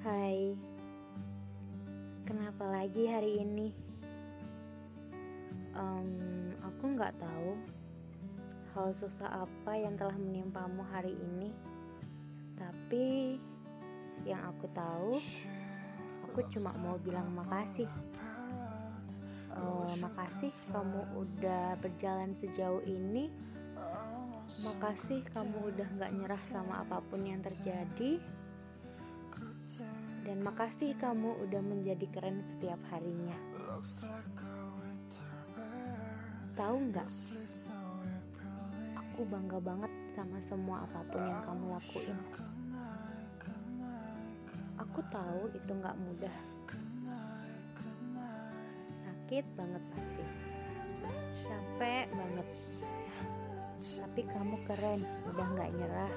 Hai, kenapa lagi hari ini? Em, aku nggak tahu hal susah apa yang telah menimpamu hari ini. Tapi yang aku tahu, aku cuma mau bilang makasih. Eh, makasih kamu udah berjalan sejauh ini. Makasih kamu udah nggak nyerah sama apa pun yang terjadi. Dan makasih kamu udah menjadi keren setiap harinya. Tahu nggak? Aku bangga banget sama semua apa pun yang kamu lakuin. Aku tahu itu nggak mudah. Sakit banget pasti. Capek banget. Tapi kamu keren, udah nggak nyerah.